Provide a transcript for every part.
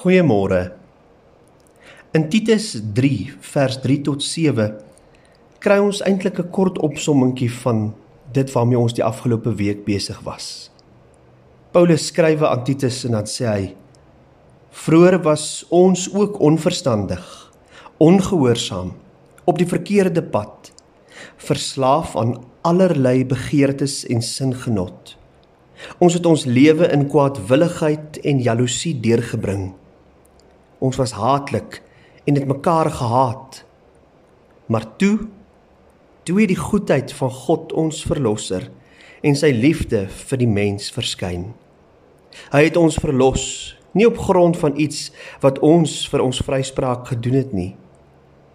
Goeiemôre. In Titus 3 vers 3 tot 7 kry ons eintlik 'n kort opsommingkie van dit waarmee ons die afgelope week besig was. Paulus skrywe aan Titus en dan sê hy: Vroer was ons ook onverstandig, ongehoorsaam, op die verkeerde pad, verslaaf aan allerlei begeertes en singenot. Ons het ons lewe in kwaadwilligheid en jaloesie deurgebring. Ons was haatlik en het mekaar gehaat. Maar toe toe het die goedheid van God ons verlosser en sy liefde vir die mens verskyn. Hy het ons verlos nie op grond van iets wat ons vir ons vryspraak gedoen het nie,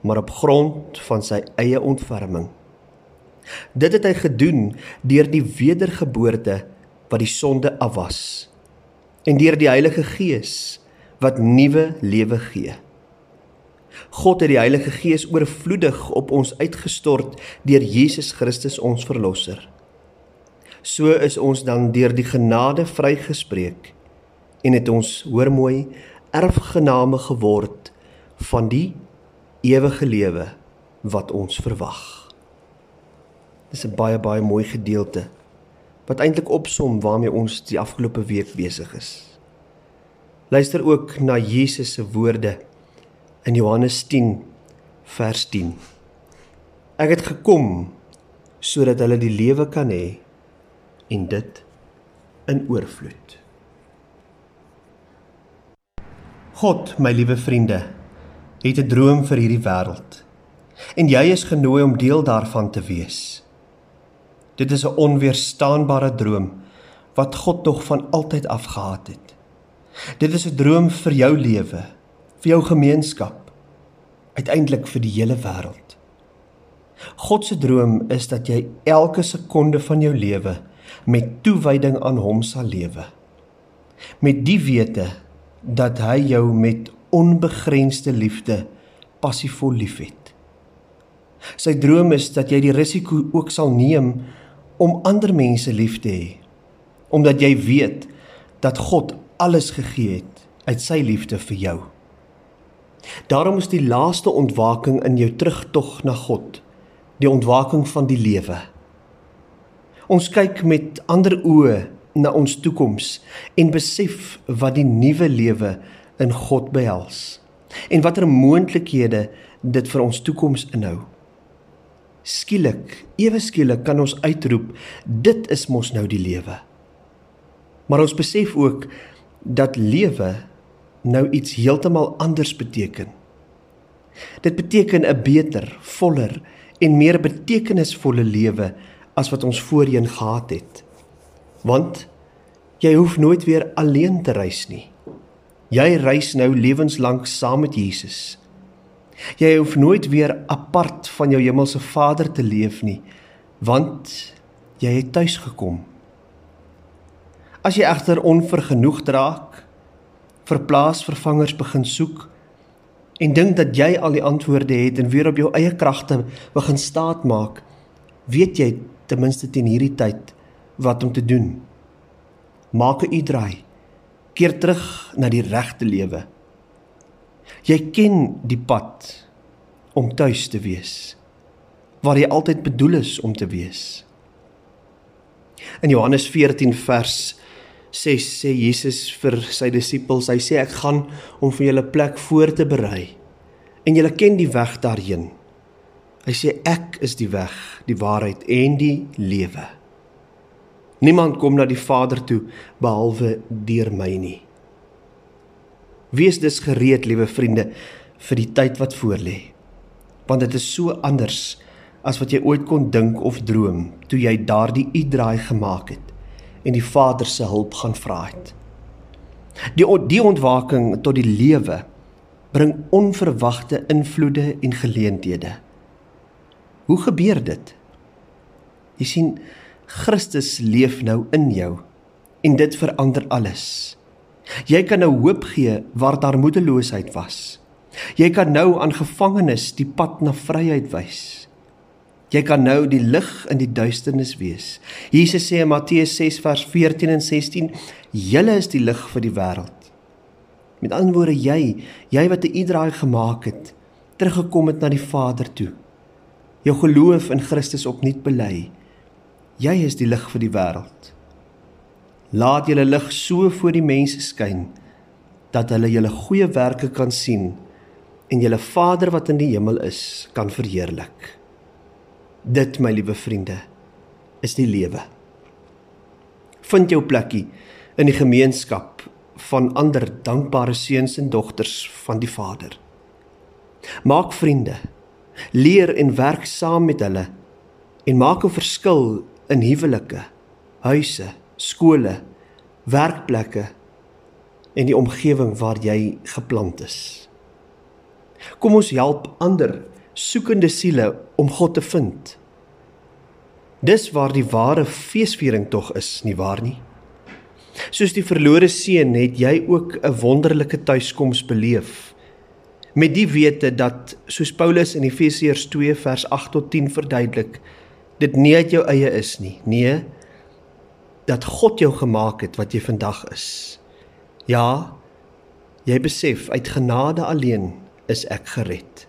maar op grond van sy eie ontferming. Dit het hy gedoen deur die wedergeboorte wat die sonde afwas en deur die Heilige Gees wat nuwe lewe gee. God het die Heilige Gees oorvloedig op ons uitgestort deur Jesus Christus ons verlosser. So is ons dan deur die genade vrygespreek en het ons hoor mooi erfgename geword van die ewige lewe wat ons verwag. Dis 'n baie baie mooi gedeelte wat eintlik opsom waarmee ons die afgelope week besig is. Luister ook na Jesus se woorde in Johannes 10 vers 10. Ek het gekom sodat hulle die lewe kan hê en dit in oorvloed. God, my liewe vriende, het 'n droom vir hierdie wêreld. En jy is genooi om deel daarvan te wees. Dit is 'n onweerstaanbare droom wat God nog van altyd af gehad het. Dit is 'n droom vir jou lewe, vir jou gemeenskap, uiteindelik vir die hele wêreld. God se droom is dat jy elke sekonde van jou lewe met toewyding aan hom sal lewe. Met die wete dat hy jou met onbegrensde liefde passievol liefhet. Sy droom is dat jy die risiko ook sal neem om ander mense lief te hê omdat jy weet dat God alles gegee het uit sy liefde vir jou. Daarom is die laaste ontwaking in jou terugtog na God, die ontwaking van die lewe. Ons kyk met ander oë na ons toekoms en besef wat die nuwe lewe in God behels en watter moontlikhede dit vir ons toekoms inhou skielik, ewe skielik kan ons uitroep, dit is mos nou die lewe. Maar ons besef ook dat lewe nou iets heeltemal anders beteken. Dit beteken 'n beter, voller en meer betekenisvolle lewe as wat ons voorheen gehad het. Want jy hoef nooit weer alleen te reis nie. Jy reis nou lewenslank saam met Jesus. Jy hoef nooit weer apart van jou hemelse Vader te leef nie, want jy het tuis gekom. As jy egter onvergenoegd raak, verplaas vervangers begin soek en dink dat jy al die antwoorde het en weer op jou eie kragte begin staat maak, weet jy ten minste teen hierdie tyd wat om te doen. Maak 'n u-draai. Keer terug na die regte lewe. Jy ken die pad om tuis te wees waar jy altyd bedoel is om te wees. In Johannes 14 vers 6 sê Jesus vir sy disippels, hy sê ek gaan om vir julle plek voor te berei en julle ken die weg daarheen. Hy sê ek is die weg, die waarheid en die lewe. Niemand kom na die Vader toe behalwe deur my nie. Wees dus gereed, liewe vriende, vir die tyd wat voorlê. Want dit is so anders as wat jy ooit kon dink of droom toe jy daardie u-draai gemaak het en die Vader se hulp gaan vra het. Die die ontwaking tot die lewe bring onverwagte invloede en geleenthede. Hoe gebeur dit? Jy sien Christus leef nou in jou en dit verander alles. Jy kan nou hoop gee waar daar moedeloosheid was. Jy kan nou aan gevangenes die pad na vryheid wys. Jy kan nou die lig in die duisternis wees. Jesus sê in Matteus 6 vers 14 en 16: "Julle is die lig vir die wêreld." Met ander woorde jy, jy wat 'n u-draai gemaak het, teruggekom het na die Vader toe. Jou geloof in Christus opnuut bely. Jy is die lig vir die wêreld. Laat julle lig so voor die mense skyn dat hulle julle goeie werke kan sien en julle Vader wat in die hemel is kan verheerlik. Dit, my liewe vriende, is die lewe. Vind jou plekkie in die gemeenskap van ander dankbare seuns en dogters van die Vader. Maak vriende. Leer en werk saam met hulle en maak 'n verskil in huwelike, huise, skole, werkplekke en die omgewing waar jy geplant is. Kom ons help ander soekende siele om God te vind. Dis waar die ware feesviering tog is, nie waar nie? Soos die verlore seun het jy ook 'n wonderlike tuiskoms beleef. Met die wete dat soos Paulus in Efesiërs 2 vers 8 tot 10 verduidelik, dit nie uit jou eie is nie. Nee, dat God jou gemaak het wat jy vandag is. Ja, jy besef uit genade alleen is ek gered.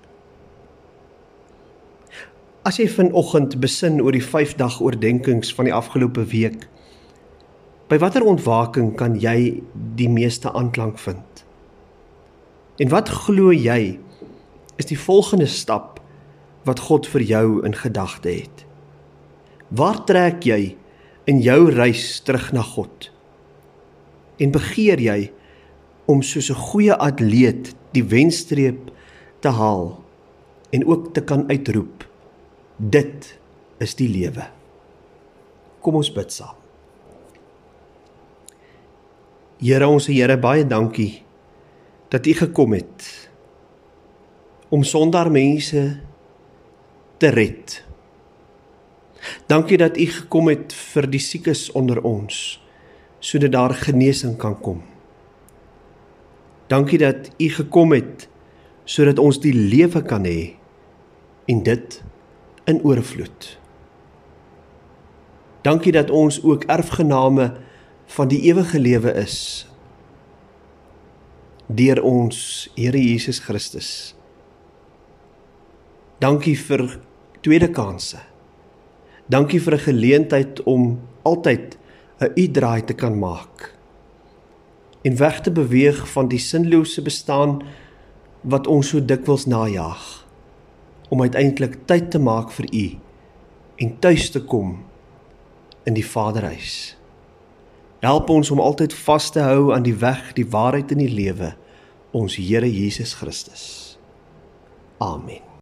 As jy vanoggend besin oor die 5 dag oordeenkings van die afgelope week, by watter ontwaking kan jy die meeste aanklank vind? En wat glo jy is die volgende stap wat God vir jou in gedagte het? Waar trek jy in jou reis terug na God? En begeer jy om soos 'n goeie atleet die wenstreep te haal en ook te kan uitroep dit is die lewe. Kom ons bid saam. Here ons Here baie dankie dat U gekom het om sondaar mense te red. Dankie dat U gekom het vir die siekes onder ons sodat daar genesing kan kom. Dankie dat U gekom het sodat ons die lewe kan hê en dit in oorvloed. Dankie dat ons ook erfgename van die ewige lewe is deur ons Here Jesus Christus. Dankie vir tweede kansse. Dankie vir 'n geleentheid om altyd 'n u-draai te kan maak en weg te beweeg van die sinlose bestaan wat ons so dikwels najag om uiteindelik tyd te maak vir u en tuis te kom in die Vaderhuis. Help ons om altyd vas te hou aan die weg, die waarheid en die lewe, ons Here Jesus Christus. Amen.